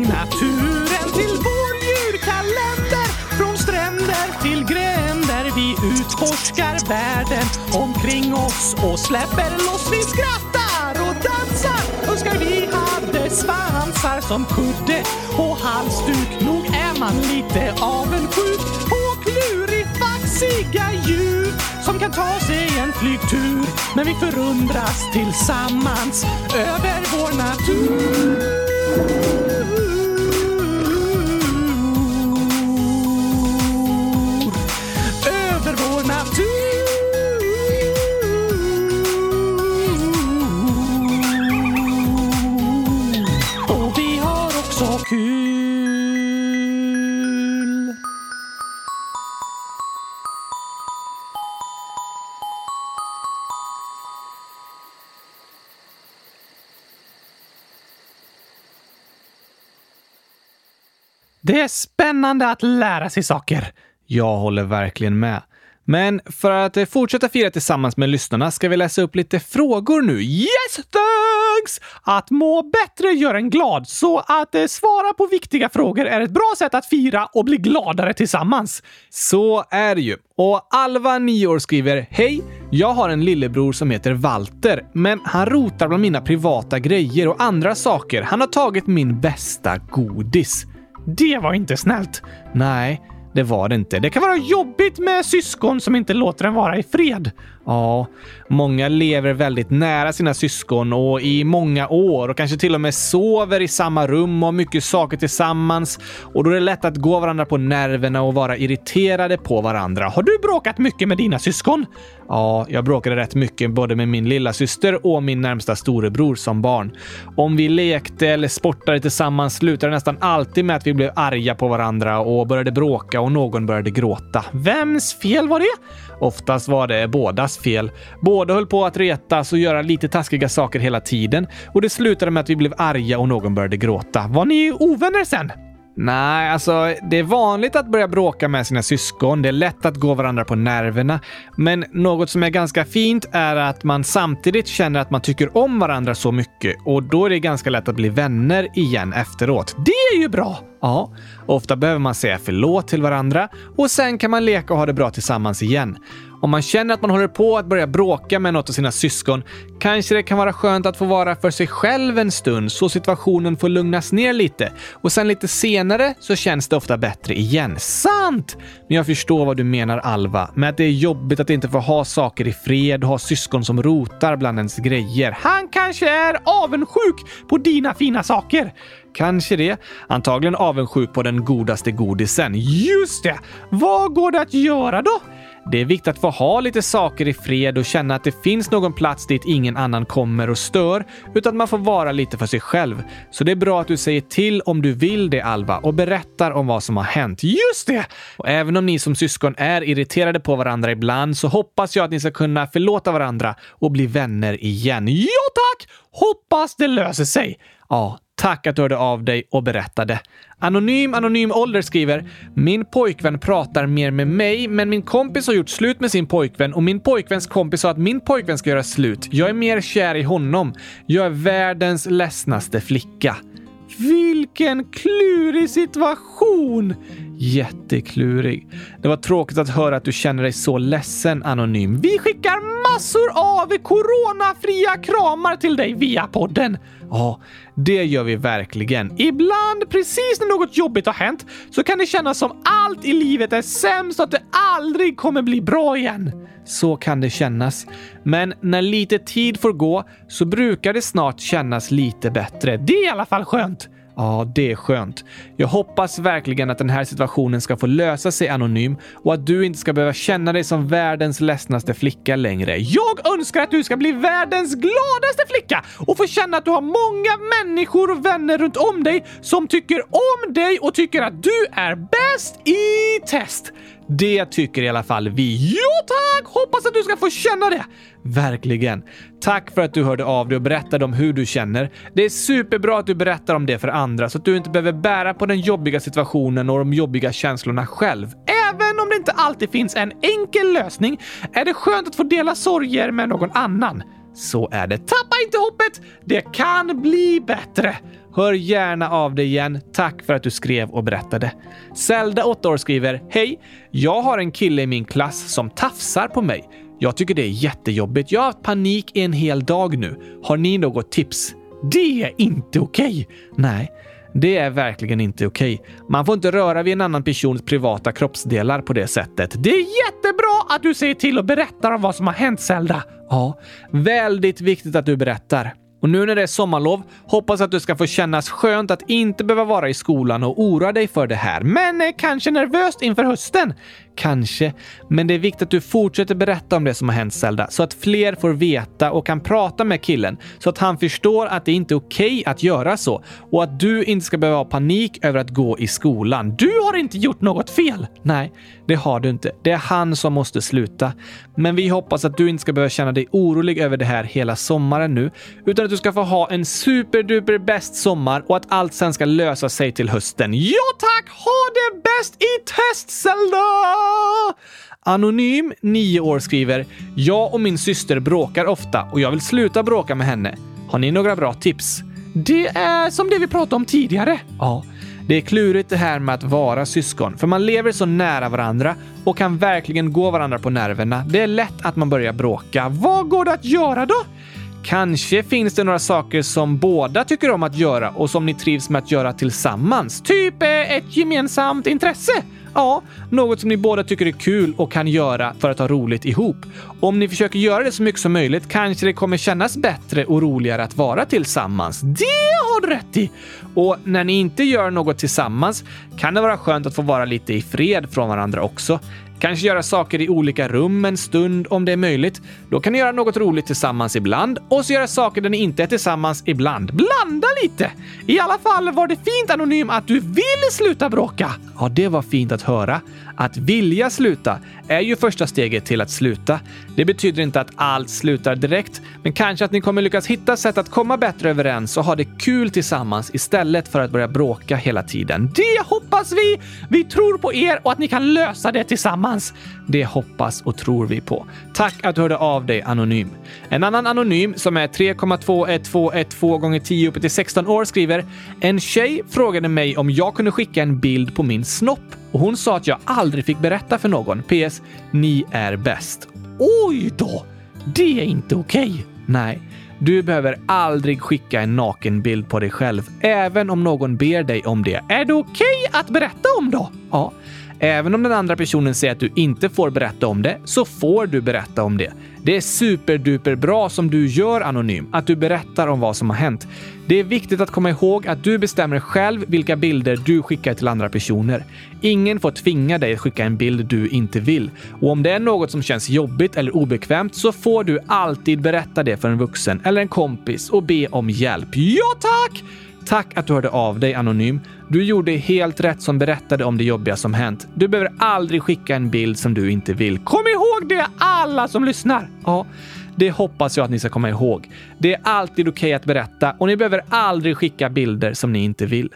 nynnar signaturen till vår djurkalender. Från stränder till gränder vi utforskar världen omkring oss och släpper loss. Vi skrattar och dansar. Önskar vi hade svansar som kudde och halsduk. Nog är man lite avundsjuk på klurifaxiga djur som kan ta sig en flygtur. Men vi förundras tillsammans över vår natur. Det är spännande att lära sig saker. Jag håller verkligen med. Men för att eh, fortsätta fira tillsammans med lyssnarna ska vi läsa upp lite frågor nu. Yes, thanks! Att må bättre gör en glad, så att eh, svara på viktiga frågor är ett bra sätt att fira och bli gladare tillsammans. Så är det ju. Och Alva, 9 år, skriver Hej! Jag har en lillebror som heter Walter, men han rotar bland mina privata grejer och andra saker. Han har tagit min bästa godis. Det var inte snällt. Nej, det var det inte. Det kan vara jobbigt med syskon som inte låter en vara i fred. Ja, många lever väldigt nära sina syskon och i många år och kanske till och med sover i samma rum och har mycket saker tillsammans. Och då är det lätt att gå varandra på nerverna och vara irriterade på varandra. Har du bråkat mycket med dina syskon? Ja, jag bråkade rätt mycket både med min lilla syster och min närmsta storebror som barn. Om vi lekte eller sportade tillsammans slutade det nästan alltid med att vi blev arga på varandra och började bråka och någon började gråta. Vems fel var det? Oftast var det deras fel. Båda höll på att retas och göra lite taskiga saker hela tiden och det slutade med att vi blev arga och någon började gråta. Var ni ovänner sen? Nej, alltså det är vanligt att börja bråka med sina syskon. Det är lätt att gå varandra på nerverna. Men något som är ganska fint är att man samtidigt känner att man tycker om varandra så mycket och då är det ganska lätt att bli vänner igen efteråt. Det är ju bra! Ja, ofta behöver man säga förlåt till varandra och sen kan man leka och ha det bra tillsammans igen. Om man känner att man håller på att börja bråka med något av sina syskon kanske det kan vara skönt att få vara för sig själv en stund så situationen får lugnas ner lite och sen lite senare så känns det ofta bättre igen. Sant! Men jag förstår vad du menar Alva, med att det är jobbigt att inte få ha saker i fred och ha syskon som rotar bland ens grejer. Han kanske är avundsjuk på dina fina saker. Kanske det. Antagligen avundsjuk på den godaste godisen. Just det! Vad går det att göra då? Det är viktigt att få ha lite saker i fred och känna att det finns någon plats dit ingen annan kommer och stör, utan att man får vara lite för sig själv. Så det är bra att du säger till om du vill det, Alva, och berättar om vad som har hänt. Just det! Och även om ni som syskon är irriterade på varandra ibland så hoppas jag att ni ska kunna förlåta varandra och bli vänner igen. Ja, tack! Hoppas det löser sig. Ja, Tack att du hörde av dig och berättade. Anonym Anonym Ålder skriver “Min pojkvän pratar mer med mig, men min kompis har gjort slut med sin pojkvän och min pojkväns kompis sa att min pojkvän ska göra slut. Jag är mer kär i honom. Jag är världens ledsnaste flicka.” Vilken klurig situation! Jätteklurig. Det var tråkigt att höra att du känner dig så ledsen, Anonym. Vi skickar massor av coronafria kramar till dig via podden. Ja, det gör vi verkligen. Ibland, precis när något jobbigt har hänt, så kan det kännas som allt i livet är sämst och att det aldrig kommer bli bra igen. Så kan det kännas. Men när lite tid får gå så brukar det snart kännas lite bättre. Det är i alla fall skönt. Ja, det är skönt. Jag hoppas verkligen att den här situationen ska få lösa sig anonym och att du inte ska behöva känna dig som världens ledsnaste flicka längre. Jag önskar att du ska bli världens gladaste flicka och få känna att du har många människor och vänner runt om dig som tycker om dig och tycker att du är bäst i test. Det tycker i alla fall vi. Jo tack! Hoppas att du ska få känna det! Verkligen. Tack för att du hörde av dig och berättade om hur du känner. Det är superbra att du berättar om det för andra så att du inte behöver bära på den jobbiga situationen och de jobbiga känslorna själv. Även om det inte alltid finns en enkel lösning är det skönt att få dela sorger med någon annan. Så är det. Tappa inte hoppet! Det kan bli bättre! Hör gärna av dig igen. Tack för att du skrev och berättade. Zelda, 8 år, skriver Hej! Jag har en kille i min klass som tafsar på mig. Jag tycker det är jättejobbigt. Jag har haft panik en hel dag nu. Har ni något tips? Det är inte okej! Nej. Det är verkligen inte okej. Man får inte röra vid en annan persons privata kroppsdelar på det sättet. Det är jättebra att du säger till och berättar om vad som har hänt, Zelda. Ja, väldigt viktigt att du berättar. Och nu när det är sommarlov hoppas att du ska få kännas skönt att inte behöva vara i skolan och oroa dig för det här. Men är kanske nervöst inför hösten? Kanske. Men det är viktigt att du fortsätter berätta om det som har hänt Zelda så att fler får veta och kan prata med killen så att han förstår att det inte är okej okay att göra så och att du inte ska behöva ha panik över att gå i skolan. Du har inte gjort något fel! Nej, det har du inte. Det är han som måste sluta. Men vi hoppas att du inte ska behöva känna dig orolig över det här hela sommaren nu, utan att du ska få ha en superduper bäst sommar och att allt sen ska lösa sig till hösten. Ja tack! Ha det bäst i test, Zelda! Anonym, 9 år, skriver “Jag och min syster bråkar ofta och jag vill sluta bråka med henne. Har ni några bra tips?” Det är som det vi pratade om tidigare. Ja. Det är klurigt det här med att vara syskon, för man lever så nära varandra och kan verkligen gå varandra på nerverna. Det är lätt att man börjar bråka. Vad går det att göra då? Kanske finns det några saker som båda tycker om att göra och som ni trivs med att göra tillsammans. Typ eh, ett gemensamt intresse. Ja, något som ni båda tycker är kul och kan göra för att ha roligt ihop. Om ni försöker göra det så mycket som möjligt kanske det kommer kännas bättre och roligare att vara tillsammans. Det har du rätt i! Och när ni inte gör något tillsammans kan det vara skönt att få vara lite i fred från varandra också. Kanske göra saker i olika rum en stund om det är möjligt. Då kan ni göra något roligt tillsammans ibland och så göra saker där ni inte är tillsammans ibland. Blanda lite! I alla fall var det fint Anonym att du vill sluta bråka. Ja, det var fint att höra. Att vilja sluta är ju första steget till att sluta. Det betyder inte att allt slutar direkt, men kanske att ni kommer lyckas hitta sätt att komma bättre överens och ha det kul tillsammans istället för att börja bråka hela tiden. Det hoppas vi! Vi tror på er och att ni kan lösa det tillsammans. Det hoppas och tror vi på. Tack att du hörde av dig Anonym. En annan Anonym som är 3,21212 gånger 10 upp till 16 år skriver En tjej frågade mig om jag kunde skicka en bild på min snopp och hon sa att jag aldrig fick berätta för någon. PS. Ni är bäst. Oj då! Det är inte okej. Okay. Nej. Du behöver aldrig skicka en nakenbild på dig själv, även om någon ber dig om det. Är det okej okay att berätta om då? Ja. Även om den andra personen säger att du inte får berätta om det, så får du berätta om det. Det är superduper bra som du gör anonym, att du berättar om vad som har hänt. Det är viktigt att komma ihåg att du bestämmer själv vilka bilder du skickar till andra personer. Ingen får tvinga dig att skicka en bild du inte vill. Och om det är något som känns jobbigt eller obekvämt så får du alltid berätta det för en vuxen eller en kompis och be om hjälp. Ja tack! Tack att du hörde av dig Anonym. Du gjorde helt rätt som berättade om det jobbiga som hänt. Du behöver aldrig skicka en bild som du inte vill. Kom ihåg det alla som lyssnar! Ja, det hoppas jag att ni ska komma ihåg. Det är alltid okej okay att berätta och ni behöver aldrig skicka bilder som ni inte vill.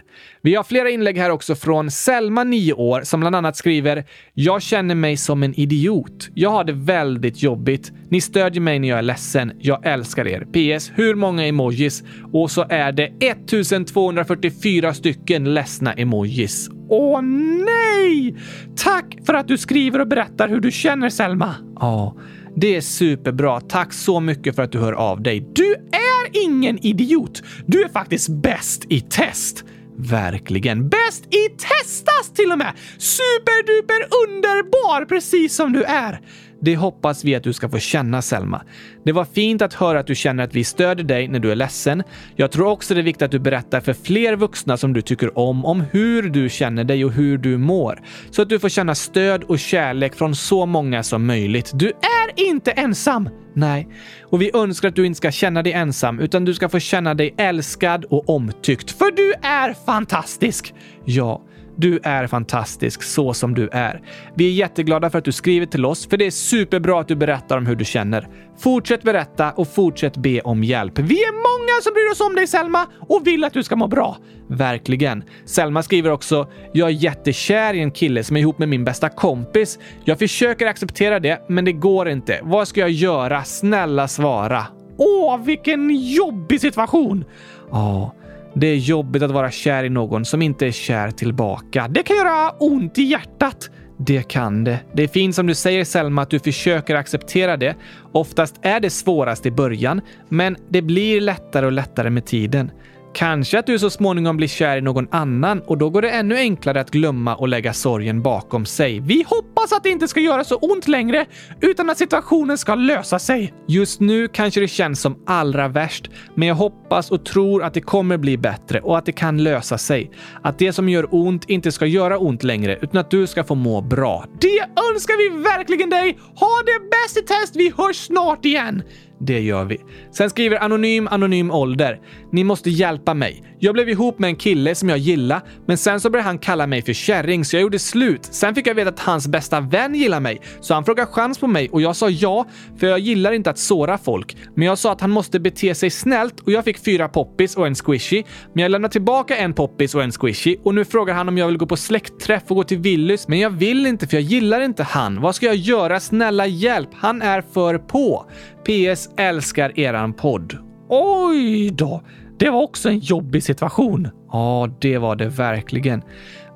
Vi har flera inlägg här också från Selma, 9 år, som bland annat skriver “Jag känner mig som en idiot. Jag har det väldigt jobbigt. Ni stödjer mig när jag är ledsen. Jag älskar er. PS. Hur många emojis? Och så är det 1244 stycken ledsna emojis. Åh nej! Tack för att du skriver och berättar hur du känner Selma. Ja, det är superbra. Tack så mycket för att du hör av dig. Du är ingen idiot. Du är faktiskt bäst i test. Verkligen. Bäst i testas till och med! Superduper underbar, precis som du är! Det hoppas vi att du ska få känna, Selma. Det var fint att höra att du känner att vi stöder dig när du är ledsen. Jag tror också det är viktigt att du berättar för fler vuxna som du tycker om, om hur du känner dig och hur du mår. Så att du får känna stöd och kärlek från så många som möjligt. Du är inte ensam! Nej, och vi önskar att du inte ska känna dig ensam, utan du ska få känna dig älskad och omtyckt. För du är fantastisk! Ja, du är fantastisk så som du är. Vi är jätteglada för att du skriver till oss, för det är superbra att du berättar om hur du känner. Fortsätt berätta och fortsätt be om hjälp. Vi är många som bryr oss om dig Selma och vill att du ska må bra. Verkligen. Selma skriver också “Jag är jättekär i en kille som är ihop med min bästa kompis. Jag försöker acceptera det, men det går inte. Vad ska jag göra? Snälla svara.” Åh, vilken jobbig situation! Ja. Det är jobbigt att vara kär i någon som inte är kär tillbaka. Det kan göra ont i hjärtat. Det kan det. Det är fint som du säger Selma att du försöker acceptera det. Oftast är det svårast i början, men det blir lättare och lättare med tiden. Kanske att du så småningom blir kär i någon annan och då går det ännu enklare att glömma och lägga sorgen bakom sig. Vi hoppas att det inte ska göra så ont längre, utan att situationen ska lösa sig. Just nu kanske det känns som allra värst, men jag hoppas och tror att det kommer bli bättre och att det kan lösa sig. Att det som gör ont inte ska göra ont längre, utan att du ska få må bra. Det önskar vi verkligen dig! Ha det bäst i test! Vi hörs snart igen! Det gör vi. Sen skriver Anonym Anonym Ålder. Ni måste hjälpa mig. Jag blev ihop med en kille som jag gillar, men sen så började han kalla mig för kärring så jag gjorde slut. Sen fick jag veta att hans bästa vän gillar mig, så han frågade chans på mig och jag sa ja, för jag gillar inte att såra folk. Men jag sa att han måste bete sig snällt och jag fick fyra poppis och en squishy. Men jag lämnade tillbaka en poppis och en squishy och nu frågar han om jag vill gå på släktträff och gå till Willys, men jag vill inte för jag gillar inte han. Vad ska jag göra? Snälla hjälp! Han är för på. PS älskar eran podd. Oj då! Det var också en jobbig situation. Ja, det var det verkligen.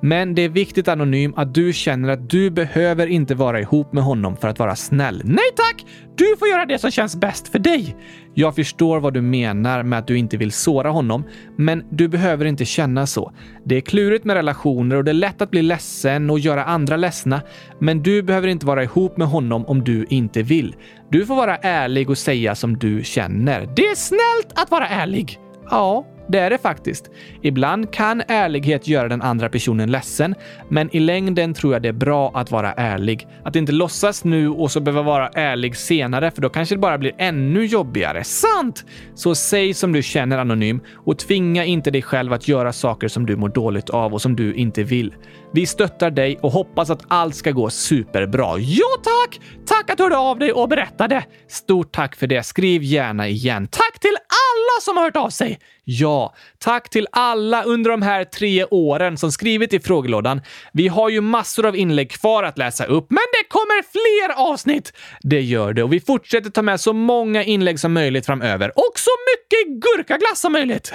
Men det är viktigt Anonym att du känner att du behöver inte vara ihop med honom för att vara snäll. Nej tack! Du får göra det som känns bäst för dig. Jag förstår vad du menar med att du inte vill såra honom, men du behöver inte känna så. Det är klurigt med relationer och det är lätt att bli ledsen och göra andra ledsna, men du behöver inte vara ihop med honom om du inte vill. Du får vara ärlig och säga som du känner. Det är snällt att vara ärlig! Ja, det är det faktiskt. Ibland kan ärlighet göra den andra personen ledsen, men i längden tror jag det är bra att vara ärlig. Att inte låtsas nu och så behöva vara ärlig senare, för då kanske det bara blir ännu jobbigare. Sant! Så säg som du känner anonym och tvinga inte dig själv att göra saker som du mår dåligt av och som du inte vill. Vi stöttar dig och hoppas att allt ska gå superbra. Ja, tack! Tack att du hörde av dig och berättade. Stort tack för det. Skriv gärna igen. Tack till alla alla som har hört av sig. Ja, tack till alla under de här tre åren som skrivit i frågelådan. Vi har ju massor av inlägg kvar att läsa upp, men det kommer fler avsnitt! Det gör det och vi fortsätter ta med så många inlägg som möjligt framöver och så mycket gurkaglass som möjligt.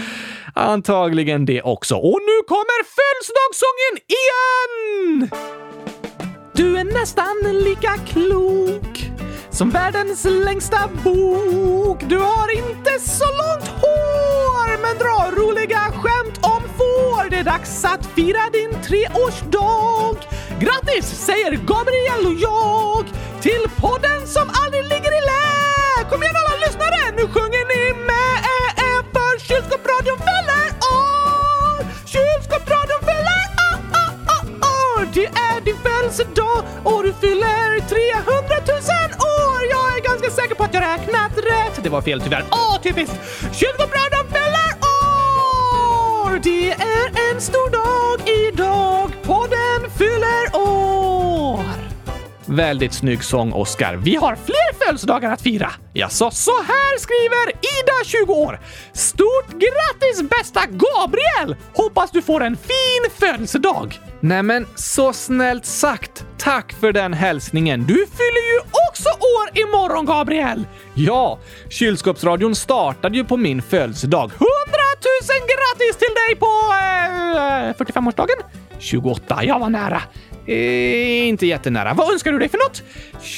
Antagligen det också. Och nu kommer födelsedagssången igen! Du är nästan lika klok som världens längsta bok. Du har inte så långt hår men drar roliga skämt om får. Det är dags att fira din treårsdag. Grattis säger Gabriel och jag till podden som aldrig ligger i lä. Kom igen alla lyssnare, nu sjunger ni med eh, eh, för kylskåpsradion fyller år. Ah, kylskåpsradion fyller år. Ah, ah, Det är din födelsedag och du fyller 300 000 år alldeles säker på att jag räknat rätt. Det var fel tyvärr. Åh, typiskt! Kyrkobrädan fyller år! Det är en stor dag idag. Podden fyller år! Väldigt snygg sång, Oscar. Vi har fler födelsedagar att fira. Jaså, så här skriver Ida, 20 år. Stort grattis bästa Gabriel! Hoppas du får en fin födelsedag. Nej men, så snällt sagt. Tack för den hälsningen. Du fyller ju också år imorgon, Gabriel! Ja, kylskåpsradion startade ju på min födelsedag. 100 000 grattis till dig på eh, eh 45-årsdagen? 28, jag var nära. Eh, inte jättenära. Vad önskar du dig för något?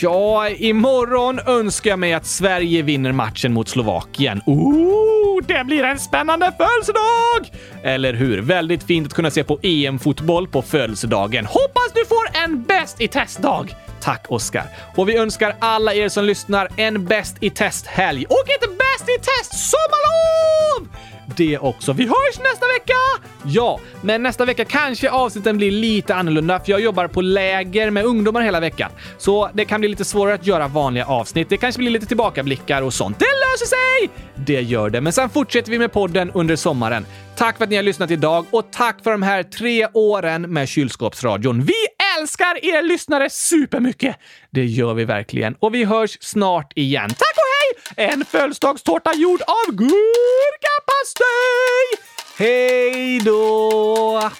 Ja, imorgon önskar jag mig att Sverige vinner matchen mot Slovakien. Ooh, det blir en spännande födelsedag! Eller hur? Väldigt fint att kunna se på EM-fotboll på födelsedagen. Hoppas du får en bäst i testdag! Tack Oskar. Och vi önskar alla er som lyssnar en bäst i test-helg och ett bäst i test-sommarlov! Det också. Vi hörs nästa vecka! Ja, men nästa vecka kanske avsnitten blir lite annorlunda för jag jobbar på läger med ungdomar hela veckan. Så det kan bli lite svårare att göra vanliga avsnitt. Det kanske blir lite tillbakablickar och sånt. Det löser sig! Det gör det, men sen fortsätter vi med podden under sommaren. Tack för att ni har lyssnat idag och tack för de här tre åren med kylskåpsradion. Vi älskar er lyssnare supermycket! Det gör vi verkligen. Och vi hörs snart igen. Tack och hej! En födelsedagstårta gjord av gurkapastej! Hej då!